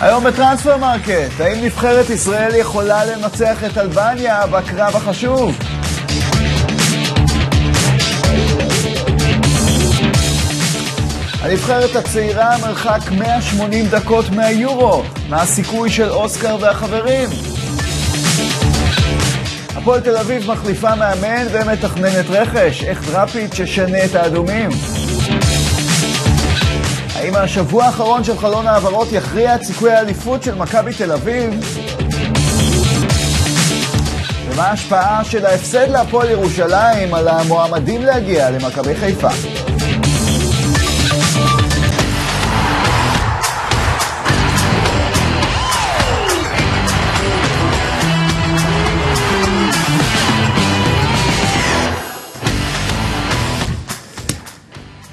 היום ב Transfer Market, האם נבחרת ישראל יכולה לנצח את אלבניה בקרב החשוב? הנבחרת הצעירה מרחק 180 דקות מהיורו, מה הסיכוי של אוסקר והחברים? הפועל תל אביב מחליפה מאמן ומתכננת רכש, איך דראפיץ' ישנה את האדומים? האם השבוע האחרון של חלון העברות יכריע את סיכוי האליפות של מכבי תל אביב? ומה ההשפעה של ההפסד להפועל ירושלים על המועמדים להגיע למכבי חיפה?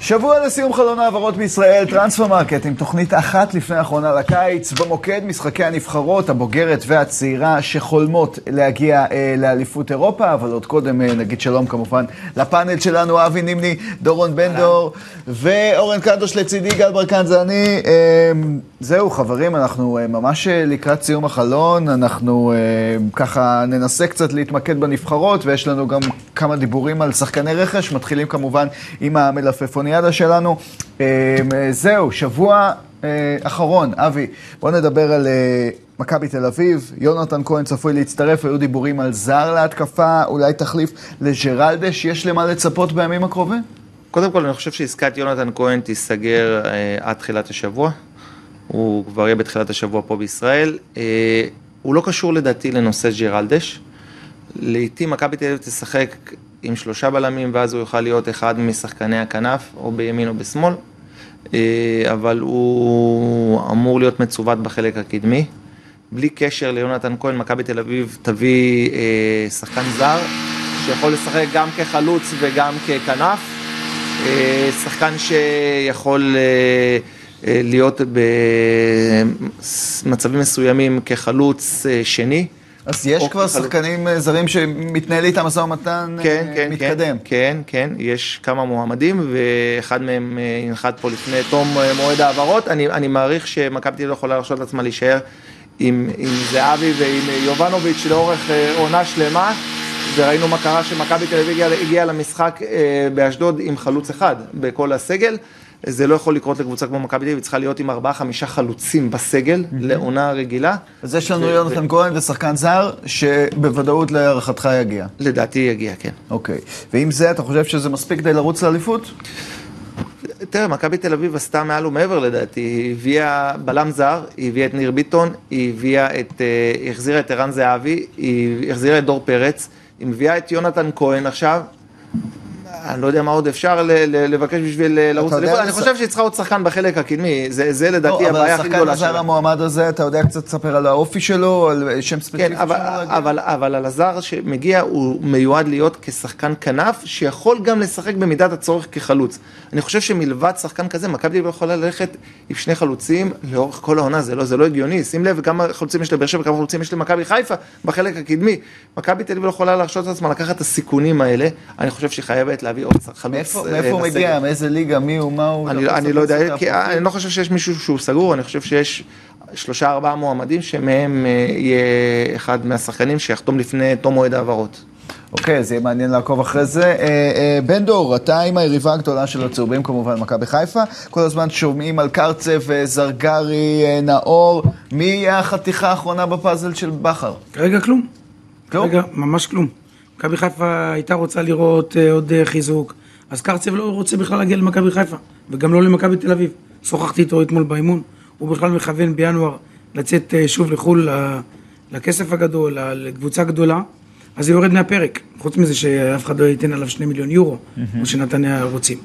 שבוע לסיום חלון העברות בישראל, Transfer Market עם תוכנית אחת לפני האחרונה לקיץ, במוקד משחקי הנבחרות, הבוגרת והצעירה שחולמות להגיע אה, לאליפות אירופה, אבל עוד קודם אה, נגיד שלום כמובן לפאנל שלנו, אבי נימני, דורון בן דור ואורן קדוש לצידי, גל ברקן זה אני. אה, זהו חברים, אנחנו אה, ממש אה, לקראת סיום החלון, אנחנו אה, ככה ננסה קצת להתמקד בנבחרות, ויש לנו גם כמה דיבורים על שחקני רכש, מתחילים כמובן עם המלפפוניה. האולימפיאדה שלנו. אמ, זהו, שבוע אה, אחרון, אבי, בוא נדבר על אה, מכבי תל אביב. יונתן כהן צפוי להצטרף, היו דיבורים על זר להתקפה, אולי תחליף לג'רלדש, יש למה לצפות בימים הקרובים? קודם כל, אני חושב שעסקת יונתן כהן תיסגר אה, עד תחילת השבוע. הוא כבר יהיה בתחילת השבוע פה בישראל. אה, הוא לא קשור לדעתי לנושא ג'רלדש. לעתים מכבי תל אביב תשחק עם שלושה בלמים, ואז הוא יוכל להיות אחד משחקני הכנף, או בימין או בשמאל, אה, אבל הוא אמור להיות מצוות בחלק הקדמי. בלי קשר ליונתן כהן, מכבי תל אביב תביא אה, שחקן זר, שיכול לשחק גם כחלוץ וגם ככנף. אה, שחקן שיכול להיות במצבים מסוימים כחלוץ שני. אז יש כבר שחקנים אה, זרים שמתנהל איתם משא ומתן כן, כן, מתקדם. כן, כן, כן, יש כמה מועמדים, ואחד מהם אה, ינחת פה לפני תום אה, מועד ההעברות. אני, אני מעריך שמכבי תל אביב יכולה להרשות לעצמה להישאר עם, עם זהבי ועם יובנוביץ' לאורך עונה שלמה. וראינו מה קרה שמכבי תל אביב הגיעה הגיע למשחק באשדוד עם חלוץ אחד בכל הסגל. זה לא יכול לקרות לקבוצה כמו מכבי תל אביב, צריכה להיות עם ארבעה-חמישה חלוצים בסגל לעונה רגילה. אז יש לנו יונתן כהן ושחקן זר, שבוודאות להערכתך יגיע. לדעתי יגיע, כן. אוקיי. ועם זה, אתה חושב שזה מספיק כדי לרוץ לאליפות? תראה, מכבי תל אביב עשתה מעל ומעבר לדעתי, היא הביאה בלם זר, היא הביאה את ניר ביטון, היא הביאה את, אה, היא החזירה את ערן זהבי, היא החזירה את דור פרץ, היא מביאה את יונתן כהן עכשיו, אני לא יודע מה עוד אפשר לבקש בשביל אה, לרוץ לליכוד, אני חושב שהיא צריכה עוד שחקן בחלק הקדמי, זה לדעתי לא, הבעיה הכי גדולה שלה. אבל השחקן הזר המועמד הזה, אתה יודע קצת לספר על האופי שלו, על שם ספציפי כן, אבל על הזר שמגיע, הוא מיועד להיות כשחקן כנף, שיכול גם לשחק במידת הצורך כחלוץ. אני חושב שמלבד שחקן כזה, מכבי לא יכולה ללכת עם שני חלוצים לאורך כל העונה, זה לא, לא הגיוני. שים לב כמה חלוצים יש לבאר שבע וכמה חלוצים יש למכבי חיפה בחלק הקדמי. מכבי תל אביב לא יכולה להרשות את עצמה לקחת את הסיכונים האלה, אני חושב שהיא חייבת להביא עוד חלוץ. אה, מאיפה הוא מגיע? מאיזה ליגה? מי הוא? מה הוא? אני לא יודע, אני לא חושב שיש מישהו שהוא סגור, אני חושב שיש שלושה ארבעה מועמדים שמהם אה, יהיה אחד מהשחקנים שיחתום לפני תום מועד ההעברות. אוקיי, אז יהיה מעניין לעקוב אחרי זה. אה, בן דור, אתה עם היריבה הגדולה של הצהובים כמובן, מכבי חיפה. כל הזמן שומעים על קרצב, זרגרי, נאור. מי יהיה החתיכה האחרונה בפאזל של בכר? כרגע כלום. כלום? כרגע ממש כלום. מכבי חיפה הייתה רוצה לראות אה, עוד אה, חיזוק, אז קרצב לא רוצה בכלל להגיע למכבי חיפה, וגם לא למכבי תל אביב. שוחחתי איתו אתמול באימון, הוא בכלל מכוון בינואר לצאת אה, שוב לחו"ל לכסף הגדול, לקבוצה גדולה, אז זה יורד מהפרק. חוץ מזה שאף אחד לא ייתן עליו שני מיליון יורו, כמו שנתניה רוצים.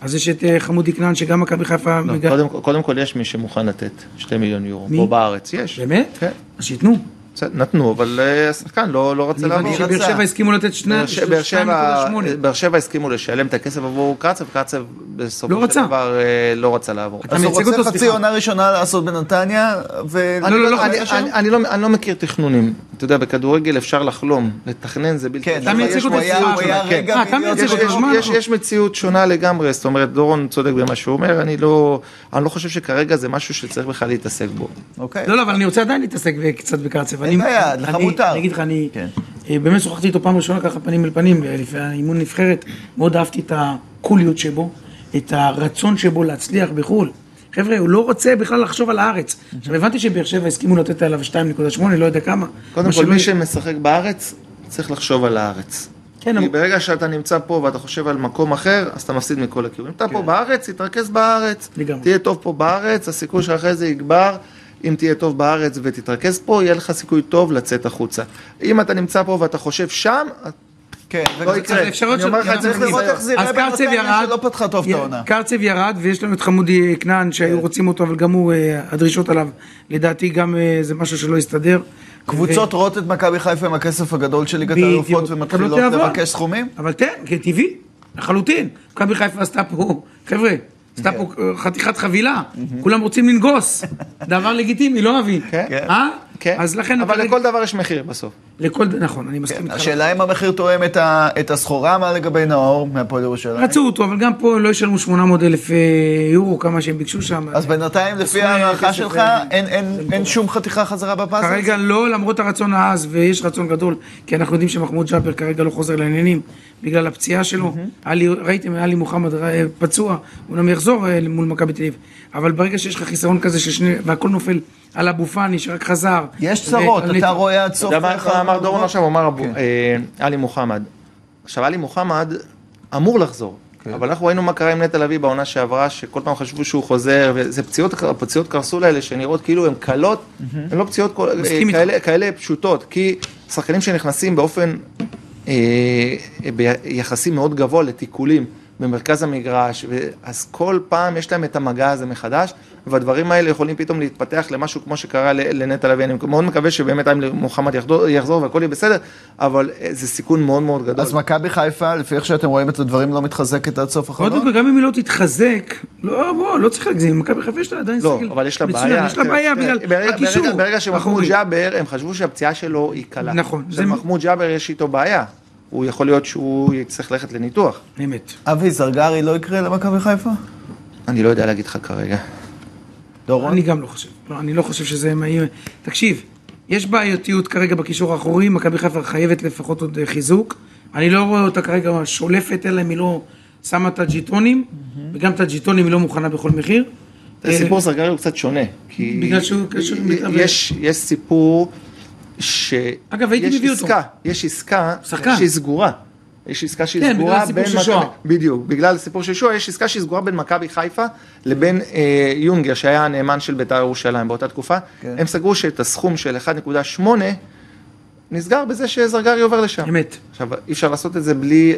אז יש את חמודי כנען, שגם מכבי חיפה... לא, קודם, קודם כל יש מי שמוכן לתת שתי מיליון יורו, מי? פה בארץ יש. באמת? כן. אז שייתנו. נתנו, אבל אה, השחקן לא לא רצה אני לעבור. הבנתי שבאר שבע הסכימו לתת שני- באר שבע- באר שבע- 2.8. באר שבע הסכימו לשלם את הכסף עבור קרצב, קרצב בסופו לא של רצה. דבר אה, לא רצה לעבור. אתה אז הוא מייצג רוצה אותו, חצי סליחה. עונה ראשונה לעשות בנתניה, ו... אני לא, לא- לא, אני- חצי אני- אני לא- אני לא מכיר תכנונים. אתה יודע, בכדורגל אפשר לחלום, לתכנן זה בלתי כן, אתה מייצג יש- אותו מייצג יש, אותו, מציאות שונה לגמרי, זאת אומרת, דורון צודק במה שהוא אומר, אני לא, אני לא חושב שכרגע זה משהו שצריך בכלל להתעסק בו. אוקיי. לא, לא, אבל אני רוצה עדיין להתעסק קצת בקרצב. אין בעיה, לך מותר. אני אגיד לך, אני כן. אה, באמת שוחחתי איתו פעם ראשונה ככה פנים אל פנים, אה, לפני האימון נבחרת, מאוד אהבתי את הקוליות שבו, את הרצון שבו להצליח בחו"ל. חבר'ה, הוא לא רוצה בכלל לחשוב על הארץ. עכשיו, הבנתי שבאר שבע הסכימו לתת עליו 2.8, לא יודע כמה. קודם כל, מי שמשחק בארץ, צריך לחשוב על הארץ. כן, כי ברגע שאתה נמצא פה ואתה חושב על מקום אחר, אז אתה מפסיד מכל הכיוונים. אתה פה בארץ, תתרכז בארץ. לגמרי. תהיה טוב פה בארץ, הסיכוי שאחרי זה יגבר. אם תהיה טוב בארץ ותתרכז פה, יהיה לך סיכוי טוב לצאת החוצה. אם אתה נמצא פה ואתה חושב שם, כן, לא יקרה. אני אומר לך, צריך לראות איך זה קרצב בנתניה ירד, שלא פתחה טוב את העונה. קרצב ירד, ויש לנו את חמודי כנען שהיו כן. רוצים אותו, אבל גם הוא, אה, הדרישות עליו, לדעתי גם אה, זה משהו שלא הסתדר. קבוצות רואות את מכבי חיפה עם הכסף הגדול של ליגת. האלופות מקבלות ומתחילות. לבקש סכומים? אבל תן, כטבעי, לחלוטין. מכבי חיפה עשתה פה, חבר'ה, עשתה פה כן. אה, חתיכת חבילה, כולם רוצים לנגוס, דבר לגיטימי, לא אבי. כן. אה? כן, אז לכן, אבל לכל דבר יש מחיר בסוף. לכל, נכון, אני מסכים איתך. השאלה אם המחיר תואם את ה- את הסחורה, מה לגבי נאור מהפועל ירושלים? רצו אותו, אבל גם פה לא ישלמו 800 אלף אה, יורו, כמה שהם ביקשו שם. אז בינתיים, לפי ההערכה שלך, אה, אין- אין- אין שום חתיכה חזרה בפאזל? כרגע לא, למרות הרצון העז, ויש רצון גדול, כי אנחנו יודעים שמחמוד ג'אבר כרגע לא חוזר לעניינים בגלל הפציעה שלו. עלי, ראיתם, עלי מוחמד אה, פצוע, הוא גם יחזור מול מכבי תל אביב. אבל ברגע שיש לך חיסרון כזה ששני, והכל נופל על אבו פאני שרק חזר. יש צרות, אתה רואה עד אתה סוף... יודע מה איך אמר דורון עכשיו? הוא אמר אבו- כן. אה, עלי מוחמד. עכשיו, עלי מוחמד אמור לחזור. כן. אבל אנחנו ראינו מה קרה עם נטע לביא בעונה שעברה, שכל פעם חשבו שהוא חוזר, וזה פציעות, פציעות קרסול האלה שנראות כאילו הן קלות, הן לא פציעות אה, כאלה, כאלה פשוטות, כי שחקנים שנכנסים באופן, אה, ביחסים מאוד גבוה לתיקולים במרכז המגרש, אז כל פעם יש להם את המגע הזה מחדש, והדברים האלה יכולים פתאום להתפתח למשהו כמו שקרה לנטע לביא, אני מאוד מקווה שבאמת עלי מוחמד יחזור, יחזור והכל יהיה בסדר, אבל אה, זה סיכון מאוד מאוד גדול. אז מכבי חיפה, לפי איך שאתם רואים את הדברים, לא מתחזקת עד סוף החלון? פעם, גם אם היא לא תתחזק, לא, בוא, לא צריך להגזים, מכבי חיפה יש לה עדיין לא, סגל אבל יש לה מצוין, בעיה. יש לה בעיה בגלל ברגע- הקישור. ברגע- ברגע שמחמוד. ג'אבר, הם חשבו שהפציעה שלו היא קלה. נכון, זה- ומחמוד ג'אבר יש איתו בעיה. הוא יכול להיות שהוא יצטרך ללכת לניתוח. אמת. אבי זרגרי לא יקרה למכבי חיפה? אני לא יודע להגיד לך כרגע. דורון? אני גם לא חושב. לא, אני לא חושב שזה מהיר. תקשיב, יש בעייתיות כרגע בקישור האחורי, מכבי חיפה חייבת לפחות עוד אה, חיזוק. אני לא רואה אותה כרגע שולפת, אלא אם היא לא שמה את הג'יטונים, וגם את הג'יטונים היא לא מוכנה בכל מחיר. אה, סיפור זרגרי הוא קצת שונה. כי בגלל שהוא קשור יש סיפור ש... אגב, הייתי מביא אותו. עסקה, יש עסקה שחקן. שהיא סגורה. יש עסקה שהיא כן, סגורה בגלל הסיפור של שועה. בדיוק, בגלל הסיפור של שועה, יש עסקה שהיא סגורה בין מכבי חיפה לבין אה, יונגר, שהיה הנאמן של בית"ר ירושלים באותה תקופה. כן. הם סגרו שאת הסכום של 1.8 נסגר בזה שזרגרי עובר לשם. אמת. עכשיו, אי אפשר לעשות את זה בלי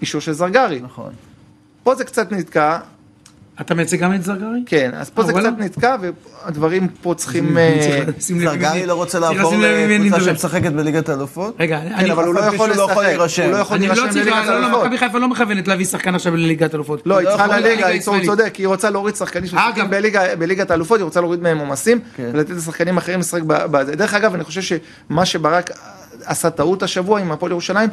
אישור של זרגרי. נכון. פה זה קצת נתקע, אתה מייצג גם את זרגרי? כן, אז פה אה, זה? קצת נתקע, והדברים פה צריכים... אה, זרגרי לא רוצה צריך לעבור לקבוצה. שמשחקת בליגת האלופות? רגע, כן, אני אבל הוא לא יכול שהוא לא יכול לשחק, להירשם. הוא לא יכול אני לא להירשם לא, לא, האלופות. מכבי חיפה לא מכוונת להביא שחקן עכשיו לליגת אלופות. לא, היא צריכה לליגה, הישראלית. צודק, היא רוצה להוריד שחקנים שמשחקים בליגת האלופות, היא רוצה להוריד מהם עומסים, כן. ולתת לשחקנים אחרים לשחק בזה. דרך אגב, אני חושב שמה שברק עשה טעות השבוע עם הפועל ירושלים,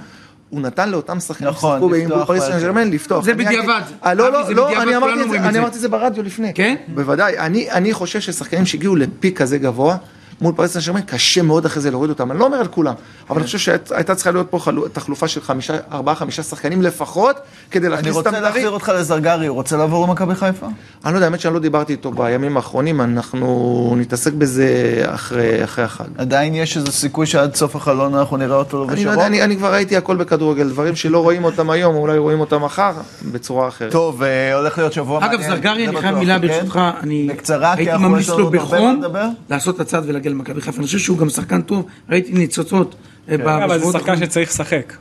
הוא נתן לאותם שחקנים נכון, ששיחקו לפתוח עם פריס סן. ג'רמן לפתוח. זה בדיעבד. אה, לא, לא, זה לא, אני אמרתי את זה- ברדיו לפני. כן? בוודאי. אני- אני חושב ששחקנים שהגיעו לפיק כזה גבוה, מול פריס סן ג'רמן, קשה מאוד אחרי זה להוריד אותם. אני לא אומר על כולם, אבל אני חושב שהייתה צריכה להיות פה חלו- תחלופה של חמישה, ארבעה, חמישה שחקנים לפחות, כדי אני להכניס רוצה אותם להחזיר אותך לזרגרי, הוא רוצה לעבור למכבי חיפה? אני לא יודע, האמת שאני לא דיברתי איתו בימים האחרונים, אנחנו נתעסק בזה אחרי, החג. עדיין יש איזה סיכוי שעד סוף החלון אנחנו נראה אותו לובש אני לא? יודע, אני, אני כבר ראיתי הכל בכדורגל, דברים שלא רואים אותם היום, אולי רואים אותם מחר, בצורה אחרת. טוב, אה, הולך להיות שבוע אגב, מעניין. זרגרי, זה אני חייב מילה כן? ברשותך, אני הייתי ממליץ לו בחום. לעשות את הצעד למכבי חיפה. אני חושב שהוא גם שחקן טוב, ראיתי ניצוצות. אה, אבל זה שחקן. שצריך לשחק.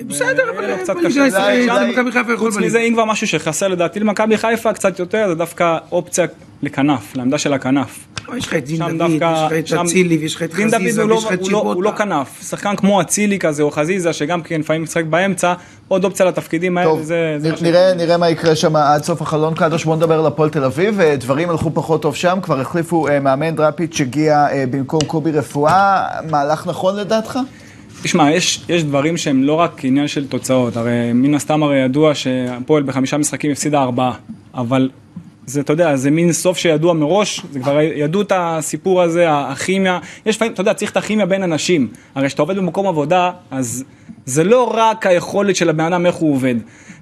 בסדר, אבל יהיה לו קצת קשה. יכול חוץ. מזה, אם כבר משהו שחסר לדעתי למכבי חיפה קצת יותר, זה דווקא אופציה לכנף, לעמדה של הכנף. יש לך את דין שם דוד, יש לך את שם- אצילי, ויש לך את חזיזה, לא- ויש לך את לא- הוא לא צ'יבוטה. כנף, שחקן כמו אצילי כזה או חזיזה, שגם כן לפעמים משחק באמצע, עוד אופציה לתפקידים האלה, זה... נראה, מה יקרה שם עד סוף החלון קדוש. בואו נדבר על הפועל תל אביב. אה, דברים הלכו פחות טוב שם, כבר החליפו אה, מאמן דראפיץ' שהגיע אה, במקום קובי רפואה. מהלך נכון לדעתך? תשמע, יש, יש דברים שהם לא רק עניין של תוצאות, הרי מן הסתם הרי ידוע שהפועל בחמישה משחקים הפסידה ארבעה, אבל זה, אתה יודע, זה מין סוף שידוע מראש, זה כבר ידעו את הסיפור הזה, הכימיה, יש לפעמים, אתה יודע, צריך את הכימיה בין אנשים, הרי כשאתה עובד במקום עבודה, אז זה לא רק היכולת של הבן אדם איך הוא עובד.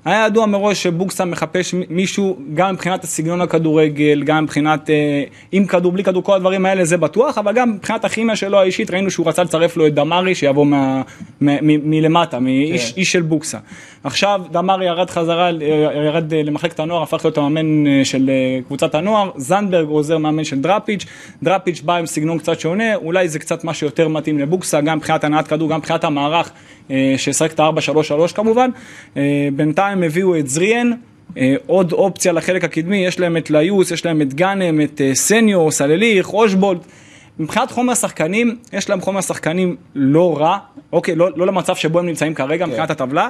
היה ידוע מראש שבוקסה מחפש מישהו, גם מבחינת הסגנון הכדורגל, גם מבחינת אה, עם כדור, בלי כדור, כל הדברים האלה, זה בטוח, אבל גם מבחינת הכימיה שלו האישית, ראינו שהוא רצה לצרף לו את דמארי, שיבוא מה, מ, מ, מלמטה, מאיש איש של בוקסה. עכשיו דמארי ירד חזרה, אה, ירד אה, למחלקת הנוער, הפך להיות המאמן אה, של קבוצת הנוער, זנדברג עוזר מאמן של דראפיץ', דראפיץ' בא עם סגנון קצת שונה, אולי זה קצת מה שיותר מתאים לבוקסה, גם מבחינת הנעת כדור, גם מבחינת המערך, שישחק את ה-4-3-3 כמובן. אה, בינתיים הביאו את זריאן. אה, עוד אופציה לחלק הקדמי, יש להם את ליוס, יש להם את גאנם, את אה, סניו, סלליך, אושבולט. מבחינת חומר שחקנים, יש להם חומר שחקנים לא רע, אוקיי, לא, לא למצב שבו הם נמצאים כרגע כן. מבחינת הטבלה.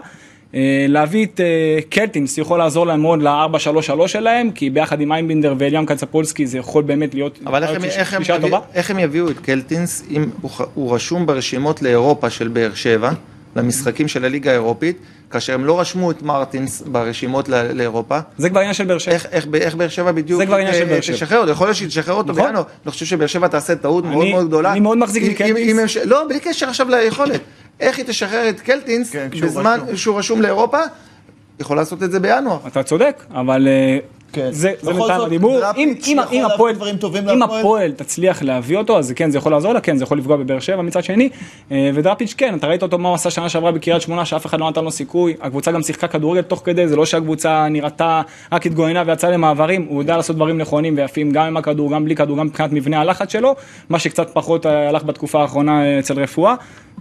אה, להביא את קלטינס יכול לעזור להם מאוד ל-4-3-3 שלהם, כי ביחד עם איינבינדר ואליאם קצפולסקי זה יכול באמת להיות אבל איך הם, איך, הם טובה. איך הם יביאו את קלטינס אם הוא, הוא רשום ברשימות לאירופה של באר שבע, למשחקים של הליגה האירופית, כאשר הם לא רשמו את מרטינס ברשימות ל- לאירופה? זה כבר עניין של באר שבע. איך, איך, איך באר שבע בדיוק זה כבר עניין של אה, באר שבע. תשחרר אותו, יכול להיות שהיא תשחרר אותו נכון. בינואר, אני חושב שבאר שבע תעשה טעות מאוד אני- מאוד גדולה. אני מאוד מחזיק מקלטינס. אם- אם הם ש- לא, בלי קשר עכשיו ליכולת. איך היא תשחרר את קלטינס כן, בזמן. שהוא רשום לאירופה? יכול לעשות את זה בינואר. אתה צודק, אבל אה, כן. זה, זאת, הדיבור. דראפיץ' אם, אם, אם, הפועל, דברים טובים אם? הפועל תצליח להביא אותו, אז כן, זה יכול לעזור לה, כן, זה יכול לפגוע בבאר שבע מצד שני. אה, ודראפיץ' כן, אתה ראית אותו מה הוא עשה שנה שעברה בקריית שמונה, שאף אחד לא נתן לו סיכוי. הקבוצה גם שיחקה כדורגל תוך כדי, זה לא שהקבוצה נראתה, רק התגוננה ויצאה למעברים, הוא יודע לעשות דברים נכונים ויפים, גם עם הכדור, גם בלי כדור, גם מבחינת מבנה הלחץ שלו, מה שקצת פחות אה, הלך בתקופה האחרונה אה, אצל רפואה.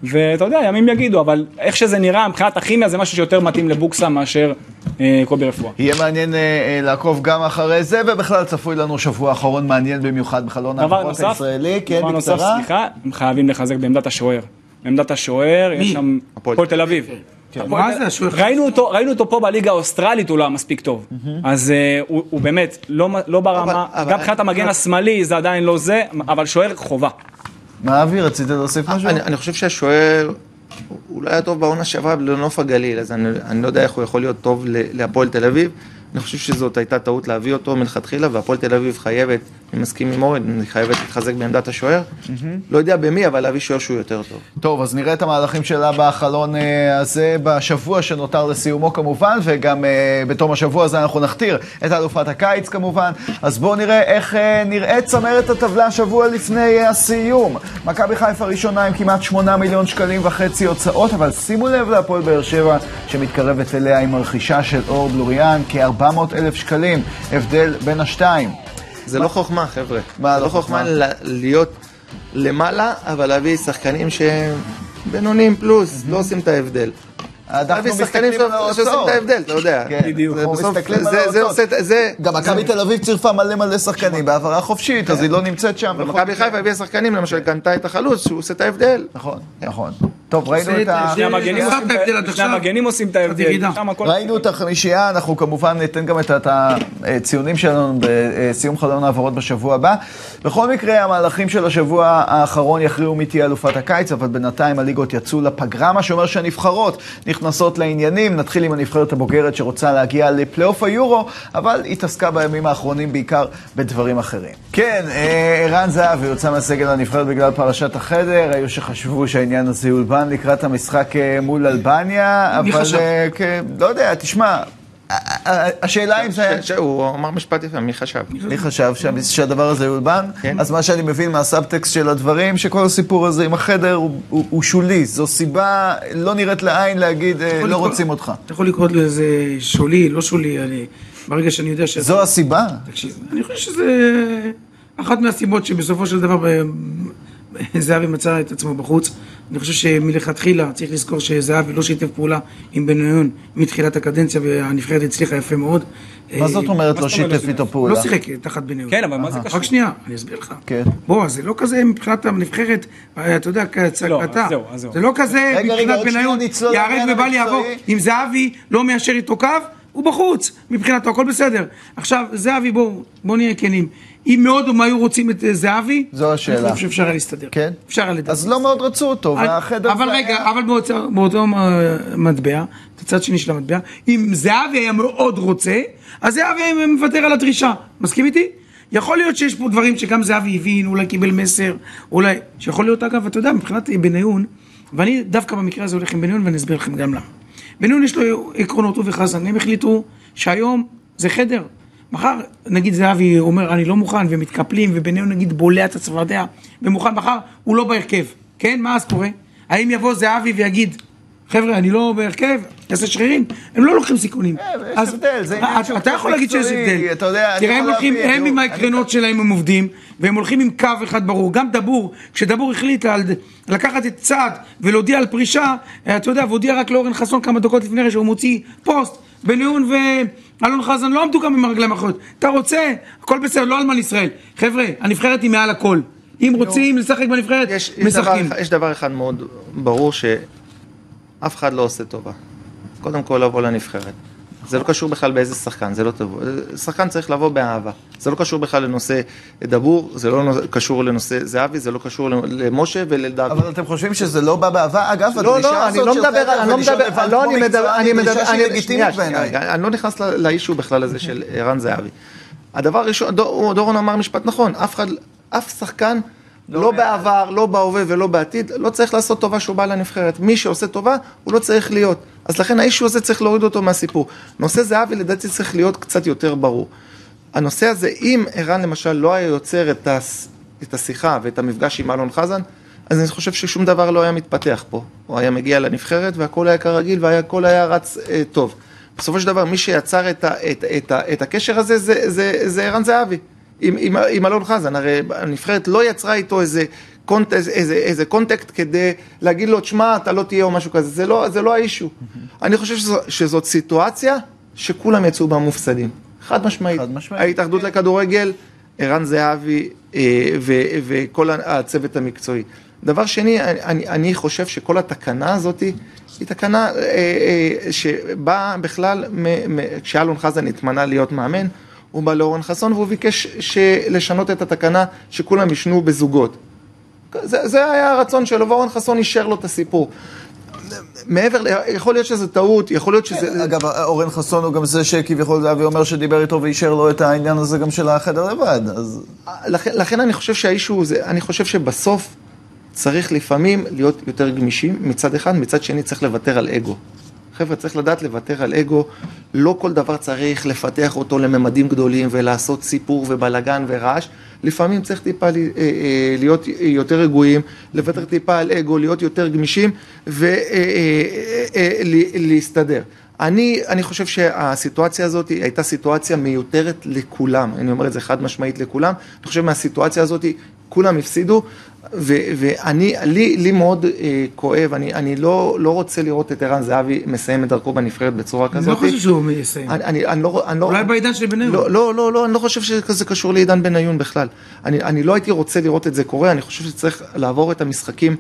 ואתה יודע, ימים יגידו, אבל איך שזה נראה, מבחינת הכימיה זה משהו שיותר מתאים לבוקסה מאשר אה, קובי רפואה. יהיה מעניין אה, אה, לעקוב גם אחרי זה, ובכלל צפוי לנו שבוע אחרון מעניין במיוחד בחלון נוסף, הישראלי. כן, דבר נוסף. סליחה, הם חייבים לחזק בעמדת השוער. בעמדת השוער, יש שם הפועל הפועל תל אביב. הפועל מה תל- זה השוער? ראינו אותו, פה בליגה האוסטרלית, הוא לא היה מספיק טוב. אז אה, הוא באמת לא לא ברמה, גם מבחינת המגן השמאלי זה עדיין לא זה, אבל שוער חובה. מה אבי, רצית להוסיף משהו? אני, חושב שהשוער, הוא לא היה טוב בעונה שעברה לנוף הגליל, אז אני, אני לא יודע איך הוא יכול להיות טוב להפועל תל אביב. אני חושב שזאת הייתה טעות להביא אותו מלכתחילה, והפועל תל אביב חייבת, אני מסכים עם אורן, חייבת להתחזק בעמדת השוער. לא יודע במי, אבל להביא שוער שהוא יותר טוב. טוב, אז נראה את המהלכים שלה בחלון אה, הזה בשבוע שנותר לסיומו כמובן, וגם אה, בתום השבוע הזה אנחנו נכתיר את אלופת הקיץ כמובן. אז בואו נראה איך אה, נראית צמרת הטבלה שבוע לפני אה, הסיום. מכבי חיפה ראשונה עם כמעט 8 מיליון שקלים וחצי הוצאות, אבל שימו לב להפועל באר שבע שמתקרבת אליה עם הרכישה של אור בלוריאן, כ-400 אלף שקלים, הבדל בין השתיים. זה לא חוכמה, חבר'ה. מה זה לא לא חוכמה להיות למעלה, אבל להביא שחקנים שהם בינוניים פלוס, לא עושים את ההבדל. אנחנו מסתכלים על שעושים ההוצאות. את ההבדל, אתה יודע. כן, בדיוק. גם מכבי תל אביב צירפה מלא מלא שחקנים בהעברה חופשית, אז היא לא נמצאת שם. ומכבי. חיפה הביאה שחקנים, למשל קנתה את החלוץ, שהוא עושה את ההבדל. נכון, נכון. טוב, ראינו את ה... שני המגנים עושים את ההבדל ראינו את החמישייה, אנחנו כמובן ניתן גם את את הציונים שלנו בסיום חלון העברות בשבוע הבא. בכל מקרה, המהלכים של השבוע האחרון יכריעו מי תהיה אלופת הקיץ, אבל בינתיים הליגות יצאו לפגרה, מה שאומר שהנבחרות נכנסות לעניינים. נתחיל עם הנבחרת הבוגרת שרוצה להגיע לפלייאוף היורו, אבל התעסקה בימים האחרונים בעיקר בדברים אחרים. כן, אה, ערן זהבי יוצא מהסגל הנבחרת בגלל פרשת החדר, היו שחשבו שהעניין הזה יולבן לקראת המשחק אה, מול אלבניה, אבל? אה, כן, לא יודע, תשמע, ה- ה- השאלה אם זה... הוא אמר משפט יפה, מי חשב? מי חשב שה- שהדבר הזה יולבן? כן. אז מה שאני מבין מהסאבטקסט של הדברים, שכל הסיפור הזה עם החדר הוא- שולי. זו סיבה לא נראית לעין להגיד, אה, לא רוצים אותך. אתה יכול לקרוא לזה שולי, לא שולי, אני, ברגע שאני יודע ש... זו הסיבה? תקשיב, אני חושב שזה אחת מהסיבות שבסופו של דבר זהבי מצא את עצמו בחוץ. אני חושב שמלכתחילה צריך לזכור שזהבי לא שיתף פעולה עם בניון מתחילת הקדנציה והנבחרת הצליחה יפה מאוד. מה זאת אומרת מה לא אומרת שיתף לא איתו לא פעולה? שיחק תחת בניון. כן, אבל מה זה קשור? רק שנייה, אני אסביר לך. כן. בוא, זה לא כזה מבחינת הנבחרת, אה, אתה יודע, כצעקתה. זהו. זה לא כזה מבחינת בניון, ייהרג ובל יעבור. אם זהבי לא מיישר איתו קו, הוא בחוץ, מבחינתו, הכל בסדר. עכשיו, זהבי, בואו, בואו נהיה כנים. אם מאוד הם היו רוצים את אה, זהבי, זו השאלה. אני חושב שאפשר היה להסתדר. כן? אפשר היה לדעת. אז לא מאוד רצו אותו, והחדר אבל רגע, אבל באותו, באותו אה, מטבע, את הצד שני של המטבע, אם זהבי היה מאוד רוצה, אז זהבי היה מוותר על הדרישה. מסכים איתי? יכול להיות שיש פה דברים שגם זהבי הבין, אולי קיבל מסר, אולי... שיכול להיות, אגב, אתה יודע, מבחינת בניון, ואני דווקא במקרה הזה הולך עם בניון ואני אסביר לכם גם למה. בניון יש לו עקרונות, הוא וחזן, הם החליטו שהיום זה חדר. מחר, נגיד זהבי אומר, אני לא מוכן, ומתקפלים, ובניון נגיד בולע את הצפרדע, ומוכן, מחר הוא לא בהרכב, כן? מה אז קורה? האם יבוא זהבי ויגיד, חבר'ה, אני לא בהרכב, יעשה שרירים? הם לא לוקחים סיכונים. אה, יש אז- הבדל, זה עניין אתה- של אתה יכול להגיד שיש הבדל. תראה, הם הולכים, הם עם העקרונות שלהם הם עובדים, והם הולכים עם קו אחד ברור. גם דבור, כשדבור החליט על לקחת את צעד ולהודיע על פרישה, אתה יודע, והודיע רק לאורן חסון כמה דקות לפני שהוא מוציא פוסט, בניון ואלון חזן לא עמדו גם עם הרגליים האחוריות. אתה רוצה, הכל בסדר, לא אלמן ישראל. חבר'ה, הנבחרת היא מעל הכל. אם רוצים לשחק בנבחרת, יש, יש, דבר, משחקים. אחד- יש דבר אחד מאוד ברור שאף אחד לא עושה טובה. קודם כל לבוא לנבחרת. זה לא קשור בכלל באיזה שחקן, זה לא טוב. שחקן צריך לבוא באהבה. זה לא קשור בכלל לנושא דבור, זה לא קשור לנושא זהבי, זה לא קשור למשה ולדוד. אבל אתם חושבים שזה לא בא באהבה? אגב, לא, הדרישה לא, אני הזאת לא של ולישון מדבר, לבד כמו מקצוען, היא דרישה שהיא לגיטימית בעיניי. אני לא נכנס לאישו בכלל הזה של ערן זהבי. הדבר הראשון, דור- דורון אמר משפט נכון, אף שחקן, לא בעבר, לא בהווה ולא בעתיד, לא צריך לעשות טובה שהוא בא לנבחרת. מי שעושה טובה, הוא לא צריך להיות. אז לכן האישו הזה צריך להוריד אותו מהסיפור. נושא זהבי לדעתי צריך להיות קצת יותר ברור. הנושא הזה, אם ערן למשל לא היה יוצר את, הס, את השיחה ואת המפגש עם אלון חזן, אז אני חושב ששום דבר לא היה מתפתח פה. הוא היה מגיע לנבחרת והכל היה כרגיל והכל היה רץ אה, טוב. בסופו של דבר, מי שיצר את, ה, את, את, ה, את הקשר הזה זה, זה, זה ערן זהבי. עם, עם, עם אלון חזן, הרי הנבחרת לא יצרה איתו איזה, קונט, איזה, איזה, איזה קונטקט כדי להגיד לו, תשמע, אתה לא תהיה או משהו כזה, זה לא, זה לא האישו. אני חושב שזו, שזאת סיטואציה שכולם יצאו בה מופסדים. חד משמעית. חד משמעית. ההתאחדות לכדורגל, ערן זהבי אה, ו- וכל הצוות המקצועי. דבר שני, אני, אני- אני חושב שכל התקנה הזאת היא תקנה אה, אה, שבאה בכלל, כשאלון חזן התמנה להיות מאמן, הוא בא לאורן חסון והוא ביקש ש- לשנות את התקנה שכולם ישנו בזוגות. זה, זה היה הרצון שלו, ואורן חסון אישר לו את הסיפור. מעבר, יכול להיות שזה טעות, יכול להיות שזה... אגב, אורן חסון הוא גם זה שכביכול זהבי אומר שדיבר איתו ואישר לו את העניין הזה גם של החדר לבד, אז... לכן, לכן אני חושב שהאישו זה, אני חושב שבסוף צריך לפעמים להיות יותר גמישים מצד אחד, מצד שני צריך לוותר על אגו. חבר'ה, צריך לדעת לוותר על אגו, לא כל דבר צריך לפתח אותו לממדים גדולים ולעשות סיפור ובלגן ורעש, לפעמים צריך טיפה אה, אה, להיות יותר רגועים, לוותר טיפה על אגו, להיות יותר גמישים ולהסתדר. אני, אני חושב שהסיטואציה הזאת הייתה סיטואציה מיותרת לכולם, אני אומר את זה חד משמעית לכולם, אני חושב מהסיטואציה הזאת כולם הפסידו, ו, ואני, לי, לי מאוד אה, כואב, אני, אני לא, לא רוצה לראות את ערן זהבי מסיים את דרכו בנבחרת בצורה אני כזאת. לא חושב שהוא יסיים. אני, אני, אני לא, אני לא, אולי בעידן של בניון. לא, לא, לא, לא, אני לא חושב שזה קשור לעידן בניון בכלל. אני, אני לא הייתי רוצה לראות את זה קורה, אני חושב שצריך לעבור את המשחקים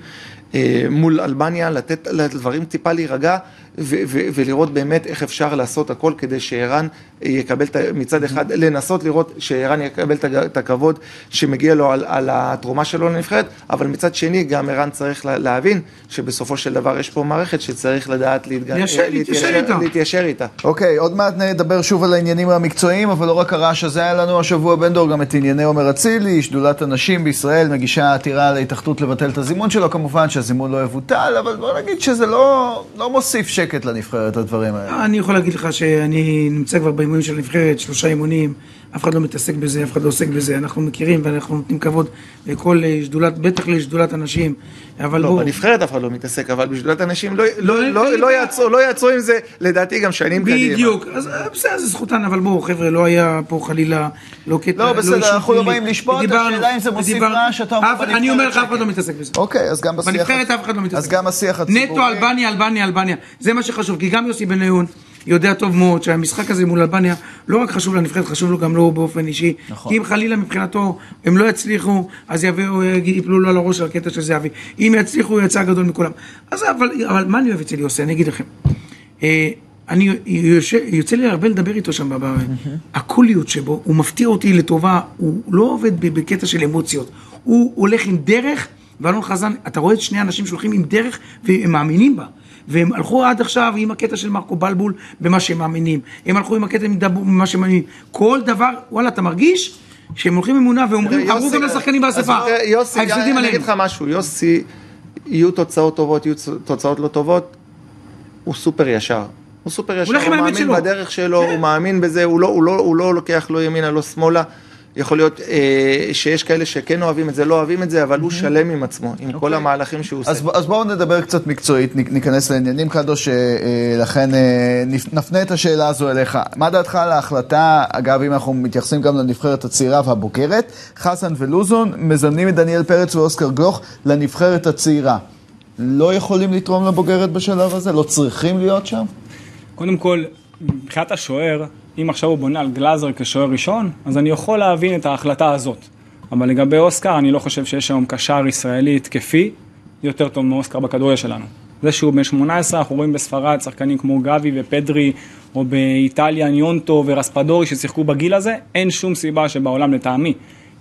אה, מול אלבניה, לתת לדברים טיפה להירגע, ו, ו, ולראות באמת איך אפשר לעשות הכל כדי שערן יקבל את, מצד אחד, לנסות לראות שערן יקבל את הכבוד שמגיע לו על, על התרומה שלו לנבחרת, אבל מצד שני גם ערן צריך לה- להבין שבסופו של דבר יש פה מערכת שצריך לדעת להתג... ליישר- להתיישר איתה. להתיישר איתה. אוקיי, עוד מעט נדבר שוב על העניינים המקצועיים, אבל לא רק הרעש הזה היה לנו השבוע בן דור, גם את ענייני עומר אצילי, שדולת הנשים בישראל מגישה עתירה להתאחדות לבטל את הזימון שלו, כמובן שהזימון לא יבוטל, אבל בוא נגיד שזה לא, לא מוסיף שקט לנבחרת, הדברים האלה. אני יכול להגיד לך שאני נמצא כבר באימונים של הנבחרת, שלושה אימונים, אף אחד לא מתעסק בזה, אף אחד לא עוסק בזה, אנחנו מכירים ואנחנו נותנים כבוד לכל אה, שדולת, בטח לשדולת הנשים, אבל לא, בואו... בנבחרת אף אחד לא מתעסק, אבל בשדולת הנשים לא- לא, לא- אין לא- בעיה. לא יעצרו- לא יעצרו עם זה, לדעתי גם שנים קדימה. בדיוק, אז אה, בסדר, זה זכותן, אבל בואו, חבר'ה, לא היה פה חלילה, לא קטע, לא, בסדר, אישום אנחנו לא. באים לשפוט, השאלה אם זה מוסיף רעש, אתה אומר אף- אני בנבחרת אומר לך, אף אחד. לא מתעסק בזה. אוקיי, אז גם בשיח... בנבחרת אף אחד לא מתעסק. אז גם השיח הציבורי... נטו אלבניה, אלבניה, אלבניה. זה מה שחשוב, כי גם יוסי בניון יודע טוב מאוד שהמשחק הזה מול אלבניה לא רק חשוב לנבחרת, חשוב לו גם לו באופן אישי. נכון. כי אם חלילה מבחינתו הם לא יצליחו, אז יביאו, יפלו לו על הראש על הקטע של זהבי. אם יצליחו, הוא יצא גדול מכולם. אז אבל, אבל מה אני אוהב אצל יוסי? אני אגיד לכם. אה, אני יושב, יוצא לי הרבה לדבר איתו שם, הקוליות שבו, הוא מפתיע אותי לטובה, הוא לא עובד בקטע של אמוציות, הוא הולך עם דרך, ואלון חזן, אתה רואה את שני האנשים שהולכים עם דרך והם מאמינים בה. והם הלכו עד עכשיו עם הקטע של מרקו בלבול במה שהם מאמינים, הם הלכו עם הקטע במה שהם מאמינים, כל דבר, וואלה, אתה מרגיש שהם הולכים אמונה ואומרים, אמרו גם לשחקנים באספה, תראה, יוסי, אני אגיד. לך משהו, יוסי, יהיו תוצאות טובות, יהיו תוצאות לא טובות, הוא סופר ישר. הוא סופר ישר, הוא מאמין שלו. בדרך שלו, כן. הוא מאמין בזה, הוא לא, הוא, לא, הוא לא לוקח לא ימינה, לא שמאלה. יכול להיות אה, שיש כאלה שכן אוהבים את זה, לא אוהבים את זה, אבל הוא שלם עם עצמו, עם כל המהלכים שהוא עושה. אז, אז בואו נדבר קצת מקצועית, ניכנס לעניינים קדוש, אה, אה, לכן אה, נפ- נפנה את השאלה הזו אליך. מה דעתך על ההחלטה, אגב, אם אנחנו מתייחסים גם לנבחרת הצעירה והבוגרת, חסן ולוזון מזמנים את דניאל פרץ ואוסקר גלוך לנבחרת הצעירה. לא יכולים לתרום לבוגרת בשלב הזה? לא צריכים להיות שם? קודם כל, מבחינת השוער, אם עכשיו הוא בונה על גלאזר כשוער ראשון, אז אני יכול להבין את ההחלטה הזאת. אבל לגבי אוסקר, אני לא חושב שיש היום קשר ישראלי התקפי יותר טוב מאוסקר בכדורגל שלנו. זה שהוא בן 18, אנחנו רואים בספרד שחקנים כמו גבי ופדרי, או באיטליה ניונטו ורספדורי ששיחקו בגיל הזה, אין שום סיבה שבעולם לטעמי.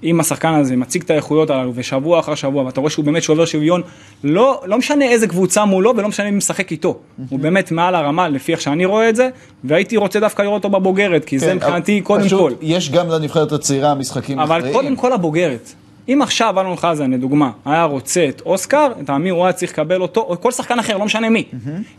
אם השחקן הזה מציג את האיכויות הללו ושבוע אחר שבוע ואתה רואה שהוא באמת שובר שוויון, לא, לא משנה איזה קבוצה מולו ולא משנה מי משחק איתו. הוא באמת מעל הרמה לפי איך שאני רואה את זה, והייתי רוצה דווקא לראות אותו בבוגרת, כי זה כן, מבחינתי אבל קודם פשוט כל. יש גם לנבחרת הצעירה משחקים אבל אחראיים. קודם כל הבוגרת. אם עכשיו אלון חזן, לדוגמה, היה רוצה את אוסקר, תאמין, הוא היה צריך לקבל אותו, או כל שחקן אחר, לא משנה מי.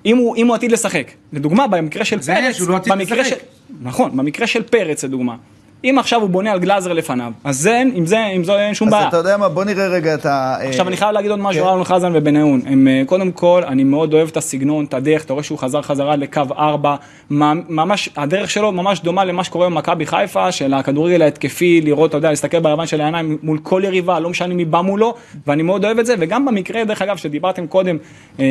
אם הוא, אם הוא עתיד לשחק. לדוגמה, במקרה של זה פרץ, לא עתיד במקרה לשחק. של... נכון, במקרה של פרץ, לדוגמה. אם עכשיו הוא בונה על גלאזר לפניו, אז זה, אין- עם זה, עם זה אין שום אז בעיה. אתה יודע מה, בוא נראה רגע את ה... אה, עכשיו אני חייב להגיד עוד משהו כן. אלון חזן ובניון. הם, אה, קודם כל, אני מאוד אוהב את הסגנון, את הדרך, אתה רואה שהוא חזר חזרה לקו 4, ממש, הדרך שלו ממש דומה למה שקורה במכבי חיפה, של הכדורגל ההתקפי, לראות, אתה יודע, להסתכל ביוון של העיניים מול כל יריבה, לא משנה מי בא מולו, ואני מאוד אוהב את זה, וגם במקרה, דרך אגב, שדיברתם קודם, אה,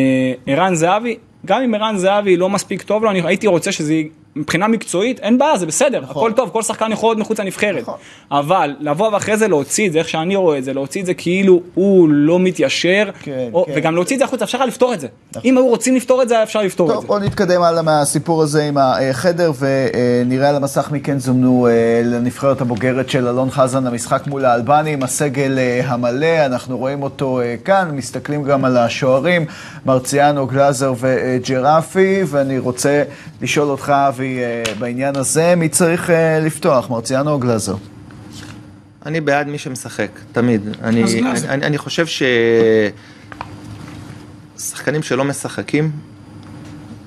ערן זהבי, גם אם ערן זהבי לא מספיק טוב לו, אני הייתי רוצה שזה, מבחינה מקצועית, אין בעיה, זה בסדר, הכל טוב, כל שחקן יכול להיות מחוץ לנבחרת. נכון. אבל לבוא ואחרי זה להוציא את זה, איך שאני רואה את זה, להוציא את זה כאילו הוא לא מתיישר, כן, או, כן. וגם להוציא את זה החוצה, אפשר היה לפתור את זה. אם היו רוצים לפתור את זה, היה אפשר לפתור את טוב, זה. בואו נתקדם הלאה מהסיפור הזה עם החדר, ונראה על המסך מי כן זומנו אה, לנבחרת הבוגרת של אלון חזן למשחק מול האלבנים, הסגל אה, המלא, אנחנו רואים אותו אה, כאן, מסתכלים גם על השוערים, מרציאנו, גלאזר וג'רפי, ואני רוצה לשאול אותך, אבי, אה, בעניין הזה, מי צריך אה, לפתוח, מרציאנו או גלאזר? אני בעד מי שמשחק, תמיד. אני, אני. אני, אני חושב ששחקנים שלא משחקים,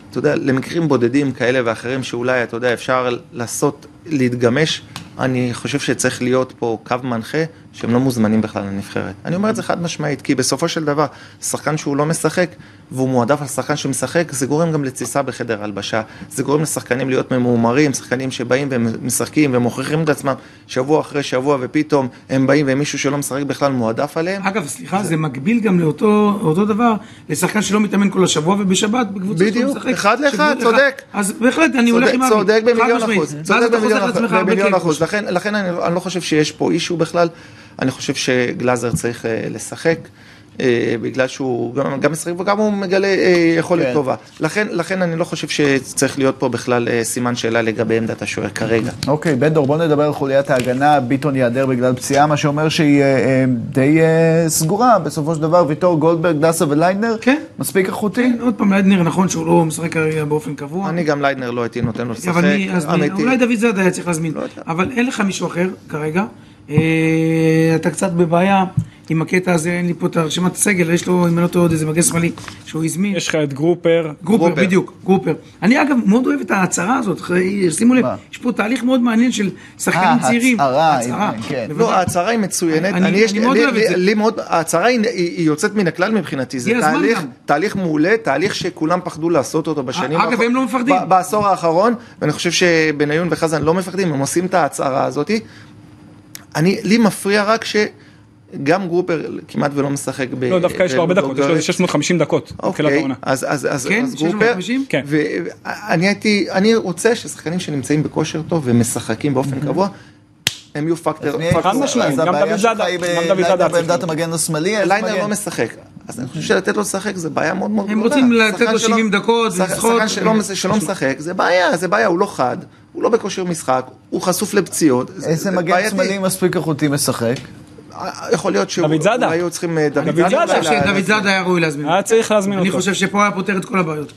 אתה יודע, למקרים בודדים כאלה ואחרים שאולי, אתה יודע, אפשר לעשות, להתגמש, אני חושב שצריך להיות פה קו מנחה שהם לא מוזמנים בכלל לנבחרת. אני אומר את זה חד משמעית, כי בסופו של דבר, שחקן שהוא לא משחק, והוא מועדף על שחקן שמשחק, זה גורם גם לתסיסה בחדר הלבשה, זה גורם לשחקנים להיות ממורמרים, שחקנים שבאים ומשחקים ומוכיחים את עצמם שבוע אחרי שבוע, ופתאום הם באים ומישהו שלא משחק בכלל מועדף עליהם. אגב, סליחה, זה מקביל גם לאותו אותו דבר, לשחקן שלא מתאמן כל השבוע ובשבת בקבוצה בדיוק, שלא משחק. אחד לאחד, צודק. אז בהחלט, אני הולך עם אבי. צודק במיליון. אחוז, צודק במיליון אחוז, לכן, לכן אני, אני לא חושב שיש פה אישו בכלל, אני חושב שגלאזר צריך אה, לשחק, אה, בגלל שהוא גם, גם משחק וגם הוא מגלה אה, יכולת כן. טובה, לכן, לכן אני לא חושב שצריך להיות פה בכלל סימן שאלה לגבי עמדת השוער כרגע. אוקיי, בן דור, בוא נדבר על חוליית ההגנה, ביטון ייעדר בגלל פציעה, מה שאומר שהיא אה, די אה, סגורה בסופו של דבר, ויטור, גולדברג, דסה וליידנר, כן. מספיק איכותי? כן, עוד פעם, ליידנר, נכון שהוא לא משחק כרגע באופן קבוע. אני גם ליידנר לא הייתי נותן לו לשחק, אמיתי. אולי דוד זאדה היה צריך להזמין. לא. אבל אין לך מישהו אחר כרגע. אה, אתה קצת בבעיה עם הקטע הזה, אין לי פה את הרשימת הסגל, יש לו, אם אני לא טועה, עוד איזה מגן שמאלי שהוא הזמין. יש לך את גרופר, גרופר, גרופר. בדיוק, גרופר. אני אגב מאוד אוהב את ההצהרה הזאת, שימו לב? יש פה תהליך מאוד מעניין של שחקנים אה, צעירים. הצהרה, הצהרה, כן. לא. ההצהרה היא מצוינת. אני- יש- אני מאוד לי- אוהב את לי- זה. לי מאוד, ההצהרה היא היא יוצאת מן הכלל מבחינתי. זה תהליך- מעולה, תהליך שכולם פחדו לעשות אותו בשנים אגב, האחרונות. הם לא מפחדים. ב- בעשור האחרון, ואני חושב שבניון וחזן לא מפחדים, הם עושים את ההצהרה הזאת. אני, לי מפריע רק שגם גרופר כמעט ולא משחק ב... לא, דווקא יש לו הרבה דקות, יש לו איזה 650 דקות בתחילת אוקיי, העונה. אז, אז, אז, כן? אז גרופר, 650? כן. ואני הייתי, אני רוצה ששחקנים שנמצאים בכושר טוב ומשחקים באופן קבוע, הם יהיו פקטור. חד משמעית, אז גם הבעיה דוד שלך זאדה, גם בעמדת. המגן השמאלי, ליידנר? לא משחק. אז אני חושב שלתת לו לשחק זה בעיה מאוד מאוד הם גדולה. רוצים לתת לו שלא- 70 דקות שח- ולשחוק. שחקן שלא- משחק, זה בעיה, זה בעיה, הוא לא חד, הוא לא בכושר משחק, הוא חשוף לפציעות. זה- איזה זה מגן. שמאלי מספיק איכותי משחק? יכול להיות שהוא... דוד זאדה. היו צריכים אה, דוד אני זאדה. בדיוק חושב שדוד זאדה היה ראוי להזמין. היה צריך להזמין אני אותו. חושב שפה היה פותר את כל הבעיות.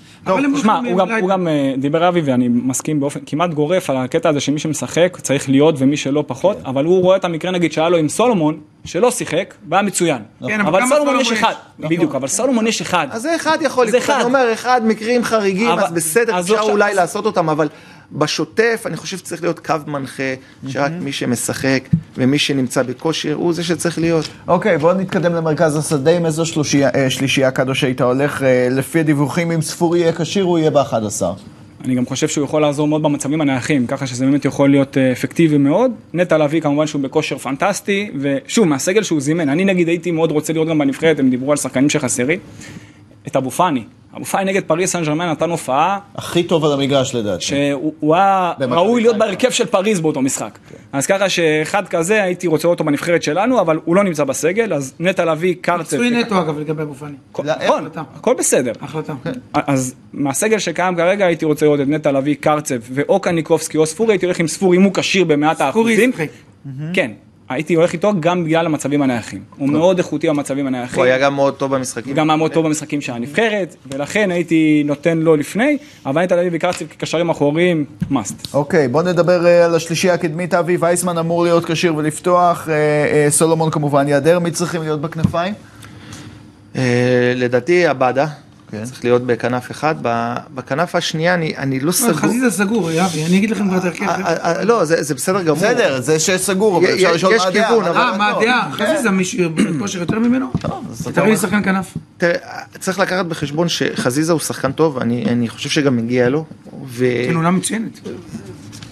תשמע, הוא גם- אה, דיבר אבי ואני מסכים באופן כמעט גורף על הקטע הזה שמי שמשחק צריך להיות ומי שלא פחות, כן. אבל הוא רואה את המקרה נגיד שהיה לו עם סולומון, שלא שיחק, והיה מצוין. כן, אבל סולומון יש? אחד, בדיוק, אבל סולומון יש אחד. אז זה אחד יכול זה לקרות, אחד. אני אומר, אחד מקרים חריגים, אז בסדר, אפשר אולי לעשות אותם, אבל בשוטף אני חושב שצריך להיות קו מנחה, שרק מי שמשחק ומי שנמצא בכושר הוא זה שצריך להיות. אוקיי, בואו נתקדם למרכז השדה עם איזו שלושייה- אה, שלישייה קדוש היית הולך. אה, לפי הדיווחים, אם ספורי יהיה כשיר, הוא יהיה ב-11. אני גם חושב שהוא יכול לעזור מאוד במצבים הנייחים, ככה שזה באמת יכול להיות אה, אפקטיבי מאוד. נטע לביא כמובן שהוא בכושר פנטסטי, ושוב, מהסגל שהוא זימן, אני נגיד הייתי מאוד רוצה לראות גם בנבחרת, הם דיברו על שחקנים שחסרים, את אבו פאני. פאני נגד פריס סן ג'רמן נתן הופעה הכי טוב על המגרש לדעתי. שהוא הוא היה ראוי להיות. בהרכב של פריז באותו משחק. אז ככה שאחד כזה הייתי רוצה אותו בנבחרת שלנו, אבל הוא לא נמצא בסגל, אז נטע לביא, קרצב. מקצועי נטו אגב לגבי אבו פאני. לא, נכון. הכל בסדר. החלטה. אז מהסגל שקיים כרגע הייתי רוצה לראות את נטע לביא, קרצב ואו קניקובסקי או ספורי, הייתי הולך עם ספורי אם הוא כשיר במאת ספורי האחוזים. כן, הייתי הולך איתו גם בגלל המצבים הנייחים. הוא מאוד איכותי במצבים הנייחים. הוא היה גם מאוד טוב במשחקים. גם היה מאוד טוב במשחקים של הנבחרת, ולכן הייתי נותן לו לפני, אבל נטע לביא וקרצב כקשרים אחוריים, must. אוקיי, בואו נדבר אה, על השלישייה הקדמית. אבי וייסמן אמור להיות כשיר ולפתוח. אה, אה, סולומון כמובן ייעדר. מי צריכים להיות בכנפיים? לדעתי עבדה, כן. צריך להיות בכנף אחד, בכנף השנייה אני אני לא סגור. חזיזה סגור, אבי, אני אגיד לכם כבר את ההרכב. לא, זה זה בסדר גמור. בסדר, זה שסגור, אבל אפשר לשאול יש מה הדעה. כיוון, מה אבל- אה, מה דעתו. הדעה? כן. חזיזה מישהו בכושר יותר ממנו? אז אתה תראי לי שחקן כנף. תראה, צריך לקחת בחשבון שחזיזה הוא שחקן טוב, אני אני חושב שגם מגיע לו, כן, עונה מצוינת.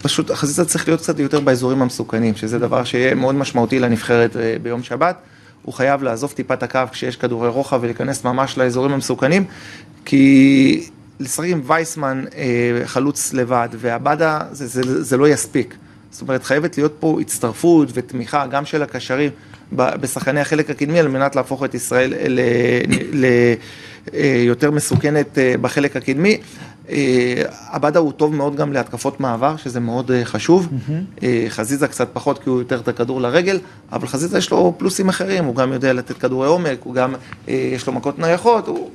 ופשוט חזיזה צריך להיות קצת יותר באזורים המסוכנים, שזה דבר שיהיה מאוד משמעותי לנבחרת אה, ביום שבת. הוא חייב לעזוב טיפה את הקו כשיש כדורי רוחב ולהיכנס ממש לאזורים המסוכנים, כי לשחק עם וייסמן אה, חלוץ לבד ועבדה זה, זה, זה לא יספיק. זאת אומרת, חייבת להיות פה הצטרפות ותמיכה גם של הקשרים בשחקני החלק הקדמי על מנת להפוך את ישראל ליותר מסוכנת אה, בחלק הקדמי. אה, עבדה הוא טוב מאוד גם להתקפות מעבר, שזה מאוד אה, חשוב. אה, חזיזה קצת פחות כי הוא יותר את הכדור לרגל, אבל חזיזה יש לו פלוסים אחרים, הוא גם יודע לתת כדורי עומק, הוא גם, יש לו מכות נייחות, הוא...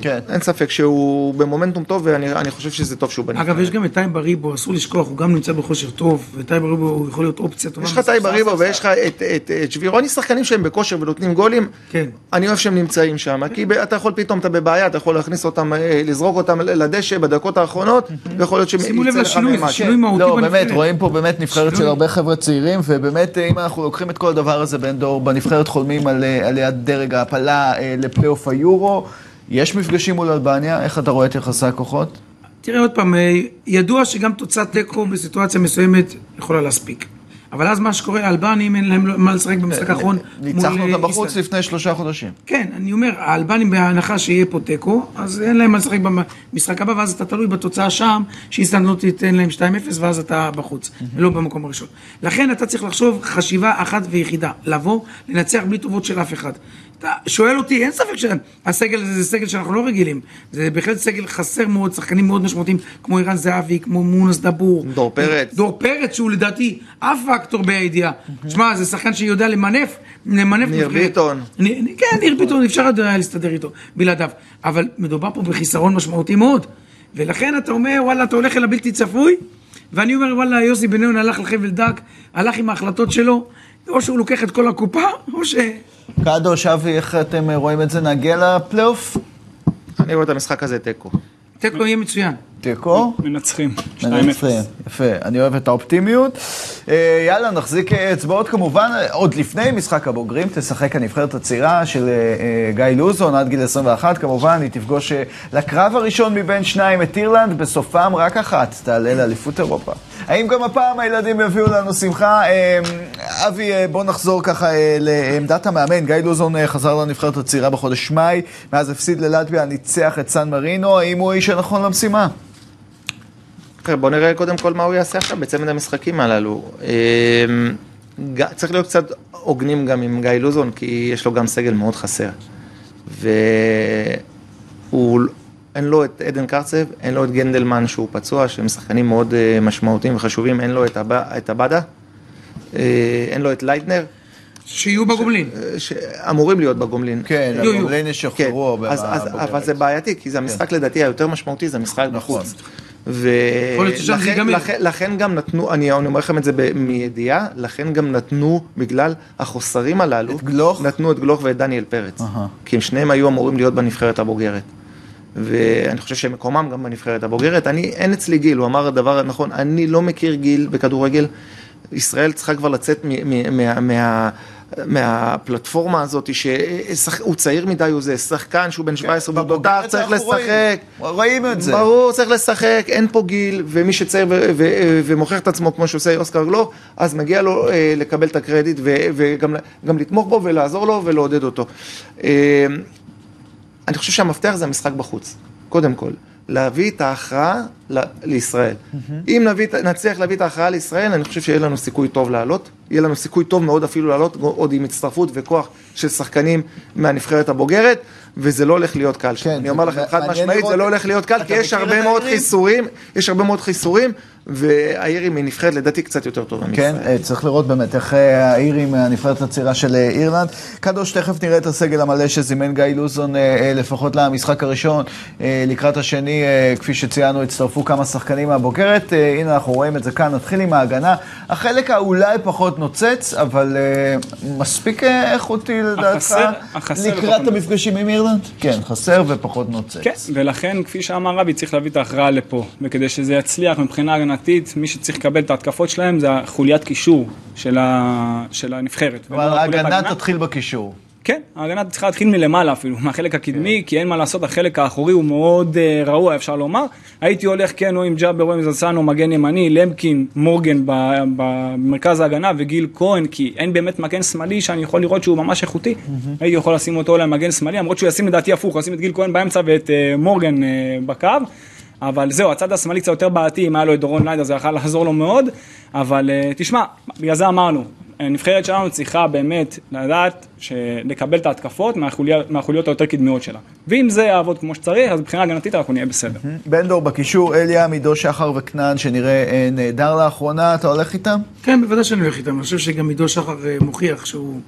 כן. אין ספק שהוא במומנטום טוב, ואני אני חושב שזה טוב שהוא בנבחרת. אגב, יש גם את תאי בריבו, אסור לשכוח, הוא גם נמצא בכושר טוב, ותאי בריבו הוא יכול להיות אופציה טובה. יש לך תאי בריבו ויש לך את, את, את שבירוני, שחקנים שהם בכושר ונותנים גולים. כן. אני אוהב שהם נמצאים שם, כי ב- אתה יכול פתאום, אתה בבעיה, אתה יכול להכניס אותם, לזרוק אותם לדשא בדקות האחרונות, ויכול להיות שימו לב שיצא לך לשינוי, מהם זה משהו. שינוי מהותי לא, בנבחרת. באמת, רואים פה באמת נבחרת של. הרבה חבר'ה צעירים, ובאמת, אם אנחנו לוקחים את כל הדבר הזה בין דור, בנבחרת חולמים על אה, עליית דרג ההעפלה אה, לפלייאוף היורו. יש מפגשים מול אלבניה, איך אתה רואה את יחסי הכוחות? תראה עוד פעם, אה, ידוע שגם תוצאת תיקו בסיטואציה מסוימת יכולה להספיק. אבל אז מה שקורה, האלבנים אין להם מה לשחק במשחק האחרון. ניצחנו מול, אותם אה, בחוץ. לפני שלושה חודשים. כן, אני אומר, האלבנים בהנחה שיהיה פה תיקו, אז אין להם מה לשחק במשחק הבא, ואז אתה תלוי בתוצאה שם, שאיסלנד לא תיתן להם 2-0, ואז אתה בחוץ, לא במקום הראשון. לכן אתה צריך לחשוב חשיבה אחת ויחידה, לבוא, לנצח בלי טובות של אף אחד. אתה שואל אותי, אין ספק שהסגל הזה זה סגל שאנחנו לא רגילים. זה בהחלט סגל חסר מאוד, שחקנים מאוד משמעותיים, כמו ערן זהבי, כמו מונס דבור. דור פרץ. דור פרץ, שהוא לדעתי אף פקטור בידיעה. תשמע, זה שחקן שיודע למנף, למנף ניר. ביטון. כן, ניר ביטון, אפשר עוד היה להסתדר איתו, בלעדיו. אבל מדובר פה בחיסרון משמעותי מאוד. ולכן אתה אומר, וואלה, אתה הולך אל הבלתי צפוי, ואני אומר, וואלה, יוסי בניון הלך לחבל דק, הלך עם ההחלטות שלו, או שהוא לוקח את כל הקופה, או ש... קדוש, אבי, איך אתם רואים את זה? נגיע לפלייאוף? אני רואה את המשחק הזה תיקו. תיקו יהיה מצוין. תיקו? מנצחים. 2-0. מנצחים, יפה, אני אוהב את האופטימיות. אה, יאללה, נחזיק אה, אצבעות כמובן, אה, עוד לפני משחק הבוגרים, תשחק הנבחרת הצעירה של גיא לוזון עד גיל 21, כמובן, היא תפגוש לקרב הראשון מבין שניים את אירלנד, בסופם רק אחת תעלה לאליפות אירופה. האם גם הפעם הילדים יביאו לנו שמחה? אבי, בוא נחזור ככה לעמדת המאמן. גיא לוזון חזר לנבחרת הצעירה בחודש מאי, מאז הפסיד ללטביה, ניצח את סן מרינו, האם הוא האיש הנכון למשימה? בוא נראה קודם כל מה הוא יעשה עכשיו בצמד המשחקים הללו. אמ, צריך להיות קצת הוגנים גם עם גיא לוזון, כי יש לו גם סגל מאוד חסר. והוא, אין לו את עדן קרצב, אין לו את גנדלמן שהוא פצוע, שהם שחקנים מאוד אה, משמעותיים וחשובים, אין לו את, הב... את הבאדה, אה, אין לו את לייטנר. שיהיו בגומלין. אה, שאמורים להיות בגומלין. כן, הגומלין ישוחררו. כן. אבל זה בעייתי, כי זה המשחק כן. לדעתי היותר משמעותי, זה המשחק נכון. בחוץ. ולכן גם נתנו, אני אומר לכם את זה מידיעה, לכן גם נתנו, בגלל החוסרים הללו, את גלוך? נתנו את גלוך ואת דניאל פרץ. כי הם שניהם היו אמורים להיות בנבחרת הבוגרת. ואני חושב שמקומם גם בנבחרת הבוגרת. אני, אין אצלי גיל, הוא אמר הדבר הנכון, אני לא מכיר גיל בכדורגל. ישראל צריכה כבר לצאת מה... מה מהפלטפורמה הזאת, שהוא צעיר מדי, הוא זה שחקן שהוא בן 17, כן, הוא דודר, צריך לשחק. רואים את זה. ברור, צריך לשחק, אין פה גיל, ומי שצעיר ומוכר את עצמו כמו שעושה אוסקר גלו, אז מגיע לו אה, לקבל את הקרדיט וגם לתמוך בו ולעזור לו ולעודד אותו. אה, אני חושב שהמפתח זה המשחק בחוץ, קודם כל. להביא את ההכרעה לישראל. Mm-hmm. אם נביא, נצליח להביא את ההכרעה לישראל, אני חושב שיהיה לנו סיכוי טוב לעלות. יהיה לנו סיכוי טוב מאוד אפילו לעלות, עוד עם הצטרפות וכוח של שחקנים מהנבחרת הבוגרת, וזה לא הולך להיות קל. כן, אני אומר לכם חד משמעית, זה לא הולך להיות קל, כי יש הרבה מאוד חיסורים, יש הרבה מאוד חיסורים, והאירים היא נבחרת לדעתי קצת יותר טובה כן, מישראל. כן, צריך לראות באמת איך אה, האירים מהנבחרת הצעירה של אה, אירלנד. קדוש, תכף נראה את הסגל המלא שזימן גיא לוזון לפחות למשחק הראשון. לקראת השני, כפי שציינו, הצטרפו כמה שחקנים מהבוגרת. הנה, אנחנו רואים את זה כאן. נתחיל עם ההגנה. החלק האולי פחות נוצץ, אבל מספיק איכותי לדעתך לקראת המפגשים עם אירלנד? כן, חסר ופחות נוצץ. כן, ולכן, כפי שאמר רבי, צריך להביא את ההכרעה לפה. וכדי שזה יצליח מבחינה הגנתית, מי שצריך לקבל את ההתקפות שלהם זה החוליית קישור של, ה... של הנבחרת. אבל ההגנה תתחיל בקישור. כן, ההגנה צריכה להתחיל מלמעלה אפילו, מהחלק הקדמי, כן. כי אין מה לעשות, החלק האחורי הוא מאוד uh, רעוע, אפשר לומר. הייתי הולך כן או עם ג'אבר או עם זלסנו, מגן ימני, למקין, מורגן במרכז ההגנה וגיל כהן, כי אין באמת מגן שמאלי שאני יכול לראות שהוא ממש איכותי. הייתי יכול לשים אותו למגן שמאלי, למרות שהוא ישים לדעתי הפוך, הוא ישים את גיל כהן באמצע ואת uh, מורגן uh, בקו. אבל זהו, הצד השמאלי קצת יותר בעייתי, אם היה לו את דורון ליידר זה יכול לעזור לו מאוד, אבל uh, תשמע, בגלל זה אמרנו, הנבחרת שלנו צריכה באמת לדעת לקבל את ההתקפות מהחוליות, מהחוליות היותר קדמיות שלה. ואם זה יעבוד כמו שצריך, אז מבחינה הגנתית אנחנו נהיה בסדר. בן דור בקישור, אליה, עידו שחר וכנען, שנראה אה, נהדר לאחרונה, אתה הולך איתם? כן, בוודאי שאני הולך איתם. אני חושב שגם עידו שחר אה, מוכיח שהוא...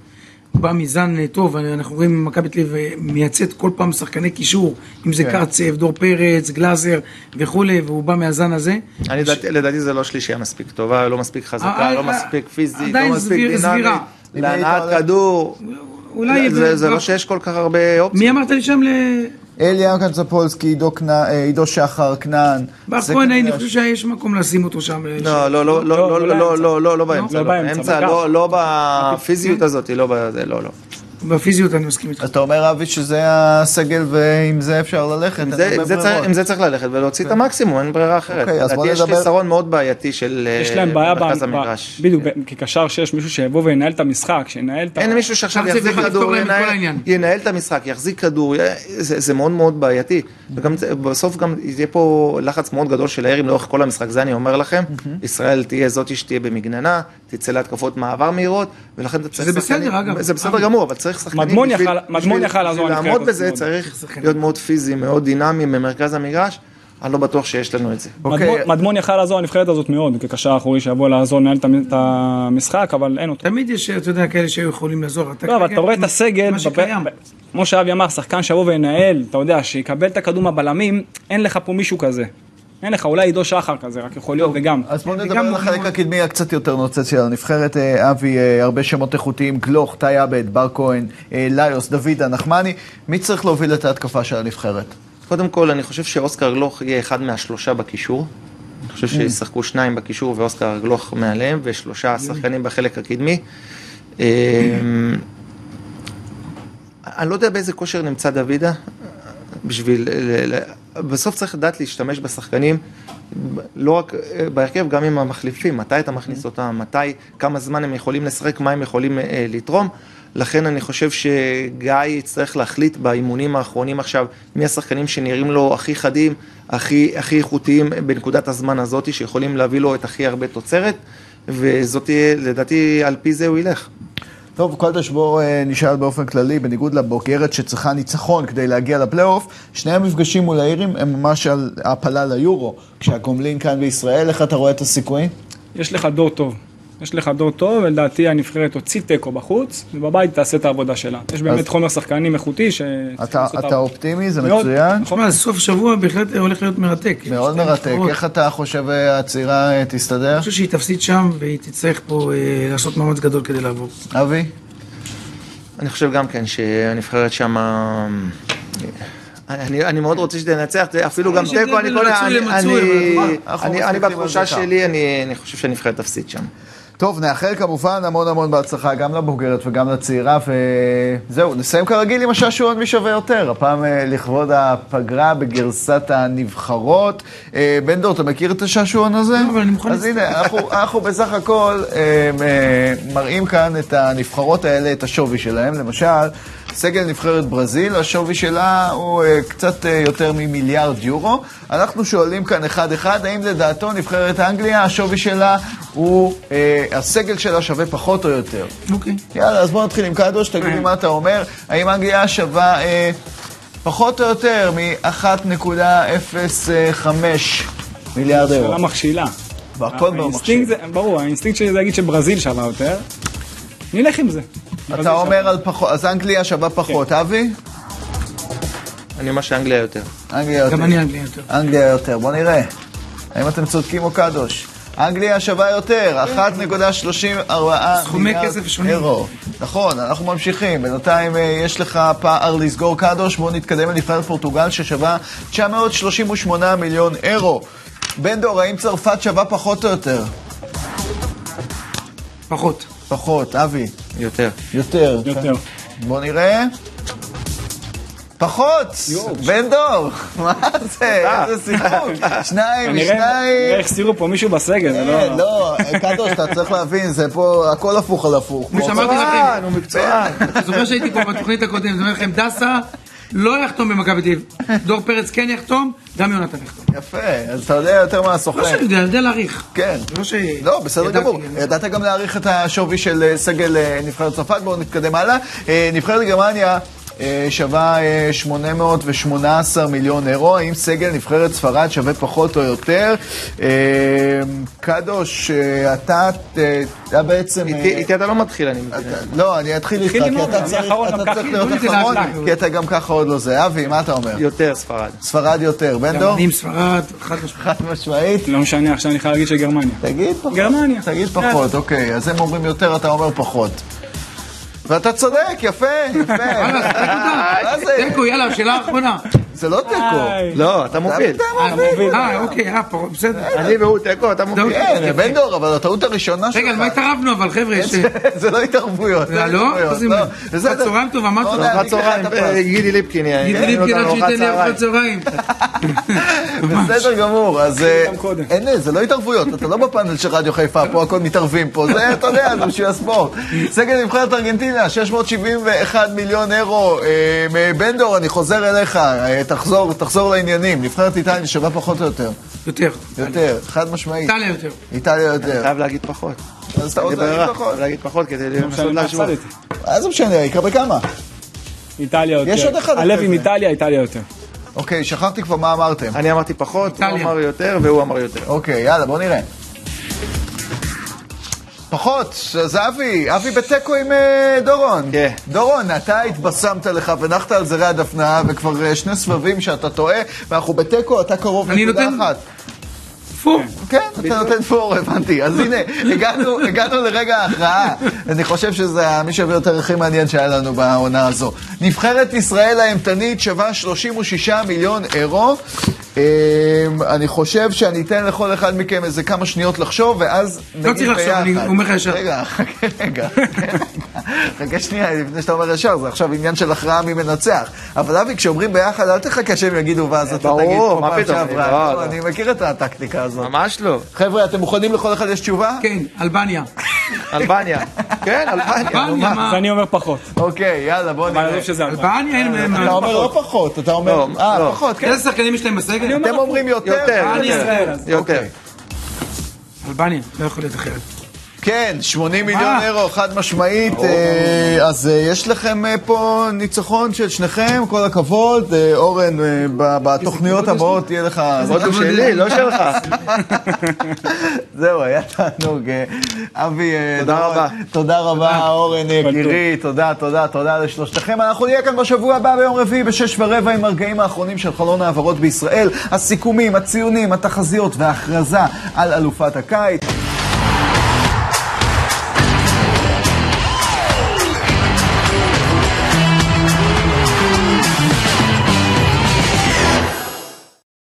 בא מזן אה, טוב, אנחנו רואים מכבי תל אביב מייצאת כל פעם שחקני קישור, אם זה כן. קרצב, דור פרץ, גלאזר וכולי, והוא בא מהזן הזה. אני ש... לדעתי זה לא שלישייה מספיק טובה, לא מספיק חזקה, לא מספיק פיזית, לא מספיק דינמית. להנעת כדור. אולי... זה, זה לא שיש כל כך הרבה אופציות. מי אמרת לי שם ל... אליה קנצפולסקי, עידו שחר, כנען. בר כהן, אני חושב שיש מקום לשים אותו שם. לא, לא, לא, לא, לא, לא, לא, לא באמצע. לא באמצע, לא בפיזיות הזאת, לא בזה, לא, לא. בפיזיות אני מסכים איתך. אתה אומר, אבי, שזה הסגל ועם זה אפשר ללכת? עם זה צריך ללכת ולהוציא את המקסימום, אין ברירה אחרת. אוקיי, אז בוא נדבר. יש חיסרון מאוד בעייתי של מרכז המגרש. בדיוק, כקשר שיש מישהו שיבוא וינהל את המשחק, שינהל את. אין מישהו שעכשיו יחזיק כדור, ינהל את המשחק, יחזיק כדור, זה מאוד מאוד בעייתי. וגם בסוף גם יהיה פה לחץ מאוד גדול של האיירים לאורך כל המשחק, זה אני אומר לכם. ישראל תהיה זאתי שתהיה במגננה, תצא להתקפות מעבר מהירות, ולכן אתה צריך... זה בסדר, אגב. זה בסדר גמור, אבל צריך שחקנים בשביל לעמוד בזה, צריך להיות מאוד פיזי, מאוד דינמי במרכז המגרש. אני לא בטוח שיש לנו את זה. אוקיי. מדמון יכל לעזור לנבחרת הזאת מאוד, כקשר אחורי שיבוא לעזור לנהל את המשחק, אבל אין אותו. תמיד יש, אתה יודע, כאלה שהיו יכולים לעזור. לא, אבל אתה רואה את הסגל, כמו שאבי אמר, שחקן שיבוא וינהל, אתה יודע, שיקבל את הכדור מהבלמים, אין לך פה מישהו כזה. אין לך, אולי עידו שחר כזה, רק יכול להיות וגם. אז בואו נדבר על החלק הקדמי הקצת יותר נוצץ של הנבחרת. אה, אבי, אה, הרבה שמות איכותיים, גלוך, טי עבד, בר כהן, אה, ליוס, דוידה, נחמני. מי צריך להוביל את ההתקפה של הנבחרת? קודם כל, אני חושב שאוסקר גלוך יהיה אחד מהשלושה בקישור. אני חושב שישחקו שניים בקישור ואוסקר גלוך מעליהם, ושלושה שחקנים בחלק הקדמי. אני לא יודע באיזה כושר נמצא דוידה, בשביל... בסוף צריך לדעת להשתמש בשחקנים, לא רק אה, בהרכב, גם עם המחליפים, מתי אתה מכניס אותם, מתי, כמה זמן הם יכולים לשחק, מה הם יכולים אה, לתרום. לכן אני חושב שגיא יצטרך להחליט באימונים האחרונים עכשיו, מי השחקנים שנראים לו הכי חדים, הכי, הכי איכותיים בנקודת הזמן הזאת, שיכולים להביא לו את הכי הרבה תוצרת, וזאת תהיה, לדעתי, על פי זה הוא ילך. טוב, קולדש, בואו אה, נשאל באופן כללי, בניגוד לבוגרת שצריכה ניצחון כדי להגיע לפלייאוף, שני המפגשים מול האירים הם ממש על העפלה ליורו. כשהגומלין כאן בישראל, איך אתה רואה את הסיכויים? יש לך דור טוב. יש לך דור טוב, ולדעתי הנבחרת תוציא תיקו בחוץ, ובבית תעשה את העבודה שלה. יש באמת חומר שחקנים איכותי ש... אתה, אתה אופטימי, זה מאוד. מצוין. תשמע, סוף שבוע בהחלט הולך להיות מרתק. מאוד מרתק. איך אתה חושב אה, הצעירה אה, תסתדר? אני חושב שהיא תפסיד שם, והיא תצטרך פה אה, לעשות מאמץ גדול כדי לעבור. אבי? אני חושב גם כן שהנבחרת שם... אני, אני מאוד רוצה שתנצח, אפילו גם תיקו, אני כל אני, אני, אני, בתחושה. שלי, אני, אני חושב שהנבחרת תפסיד שם. טוב, נאחל כמובן המון המון בהצלחה גם לבוגרת וגם לצעירה, וזהו, נסיים כרגיל עם השעשועון מי שווה יותר, הפעם אה, לכבוד הפגרה בגרסת הנבחרות. אה, בן דור, אתה מכיר את השעשועון הזה? לא, אבל אני מוכן אז הנה, אנחנו, בסך הכל אה, מראים כאן את הנבחרות האלה, את השווי שלהם. למשל, סגל נבחרת ברזיל, השווי שלה הוא אה, קצת אה, יותר ממיליארד יורו. אנחנו שואלים כאן אחד-אחד, האם לדעתו נבחרת אנגליה, השווי שלה הוא, אה, הסגל שלה שווה פחות או יותר? אוקיי. יאללה, אז בוא נתחיל עם קדוש, תגיד לי מה אתה אומר. האם אנגליה שווה אה, פחות או יותר מ-1.05 מיליארד אירו? שאלה מכשילה. והכל ברור, האינסטינקט שלי זה להגיד שברזיל שווה יותר. נלך עם זה. אתה. אומר על פחות, אז אנגליה שווה פחות. אבי? אני אומר שאנגליה יותר. אנגליה יותר. גם אני אנגליה יותר. אנגליה יותר. בוא נראה. האם אתם צודקים או קדוש? אנגליה שווה יותר, 1.34 סכומי מיליארד כסף שונים. אירו. נכון, אנחנו ממשיכים. בינתיים אה, יש לך פער לסגור קדוש, בואו נתקדם לנבחרת פורטוגל ששווה 938 מיליון אירו. בן דור, האם צרפת שווה פחות או יותר? פחות. פחות, אבי. יותר. יותר. יותר. בוא נראה. פחות! בן דור! מה זה? איזה סיפוק! שניים כנראה משניים! כנראה החסירו פה מישהו בסגל, זה כן, לא... לא, קדוש, אתה צריך להבין, זה פה הכל הפוך על הפוך. כמו. שאמרתי לכם, הוא מקצוען. אתה זוכר שהייתי פה בתוכנית הקודמת, אני אומר לכם, דסה לא יחתום במכבי תל אביב. דור פרץ כן יחתום, גם יונתן יחתום. יפה, אז אתה יודע יותר לא מהסוכן. שאני יודע, אני יודע להעריך. כן. לא ש... לא, בסדר גמור. ידעת גם להעריך את השווי של אה, סגל אה, נבחרת צרפת, בואו נתקדם הלאה. אה, נבחרת גרמניה שווה אה, 818 מיליון אירו, האם סגל נבחרת ספרד שווה פחות או יותר? אה, קדוש, אה, אתה אה, אתה בעצם... אה, איתי איתי אתה לא מתחיל, אני מבין. לא, אני אתחיל איתך, כי אתה צריך. להיות אחרון. כי אתה גם ככה עוד לא זה. אבי, מה אתה אומר? יותר ספרד. ספרד יותר, בן גם דור? אני עם ספרד. חד משמעית. לא משנה, עכשיו אני חייב להגיד שגרמניה. תגיד פחות. גרמניה. תגיד פחות, אוקיי. אז הם אומרים יותר, אתה אומר פחות. ואתה צודק, יפה, יפה. תיקו, יאללה, שאלה אחרונה. זה לא תיקו. לא, אתה מוביל. אתה אה, מוביל. אה, אוקיי, אה, פה, בסדר. אני והוא תיקו, אתה מוביל. כן, בן דור, אבל הטעות הראשונה שלך. רגע, על מה התערבנו אבל, חבר'ה? יש... זה לא התערבות. אה, לא? התערבויות, לא. בסדר. צהריים לא, טוב? לא, ארוחת צהריים, את הפרס. אה, גידי ליפקין. גידי ליפקין עד שייתן לי ארוחת צהריים. בסדר גמור, אז. אין, זה לא התערבויות, אתה לא בפאנל של רדיו חיפה, פה הכל מתערבים פה, זה, אתה יודע, זה בשביל הספורט. סגל נבחרת ארגנטינה, 671 מיליון אירו. בן דור, אני חוזר אליך, תחזור, תחזור לעניינים. נבחרת איטליה שווה פחות או יותר? יותר. יותר, חד משמעית. איטליה יותר. איטליה יותר. חייב להגיד פחות. אז אתה רוצה להגיד פחות? להגיד פחות כדי לא לנסות להשוות. הפסדתי. מה זה משנה, יקרה בכמה? איטליה יותר. יש עוד אחד הלב עם. איטליה, איטליה יותר. אוקיי, שכחתי כבר מה אמרתם. אני אמרתי פחות, הוא. אמר יותר והוא אמר יותר. אוקיי, יאללה, בוא נראה. פחות, אז אבי, אבי בתיקו עם אה, דורון. כן. דורון, אתה התבשמת לך ונחת על זרי הדפנה, וכבר אה, שני סבבים שאתה טועה, ואנחנו בתיקו, אתה קרוב אני נקודה נותן- אחת. פור. כן, אתה נותן פור, הבנתי. אז הנה, הגענו, הגענו לרגע ההכרעה. אני חושב שזה המשאב יותר הכי מעניין שהיה לנו בעונה הזו. נבחרת ישראל האימתנית שווה 36 מיליון אירו. אמ, אני חושב שאני אתן לכל אחד מכם איזה כמה שניות לחשוב, ואז נגיד ביחד. לא צריך לחשוב, אני אומר לך ישר. רגע, חכה רגע. חכה שנייה, לפני שאתה אומר ישר, זה עכשיו עניין של הכרעה מי מנצח. אבל אבי, כשאומרים ביחד, אל תחכה שהם יגידו, ואז אתה ברור, תגיד פה מה פעם פתאום, שעברה. לא, לא, לא. אני מכיר את הטקטיקה הזאת. ממש לא. חבר'ה, אתם מוכנים לכל אחד יש תשובה? כן, אלבניה. אלבניה. כן, אלבניה. אז אני אומר פחות. אוקיי, יאללה, בוא נראה. אלבניה. אין להם... אתה אומר לא פחות, אתה אומר... אה. פחות, כן. איזה שחקנים יש להם בסגל? אתם אומרים יותר? יותר, אז. יותר. אלבניה, לא יכול להיות אחרת. כן, 80 מיליון מה? אירו, חד משמעית. אה, אז אה, יש לכם אה, פה ניצחון של שניכם, כל הכבוד. אה, אורן, אה, ב- בתוכניות כבוד הבאות תהיה לך... עוד הוא שלי, לא שלך. זהו, היה תענוג. אה, אבי, אה, תודה רבה. תודה רבה, אורן. יקירי, תודה, תודה, תודה לשלושתכם. אנחנו נהיה כאן בשבוע הבא ביום רביעי בשש ורבע עם הרגעים האחרונים של חלון העברות בישראל, הסיכומים, הציונים, התחזיות וההכרזה על אלופת הקיץ.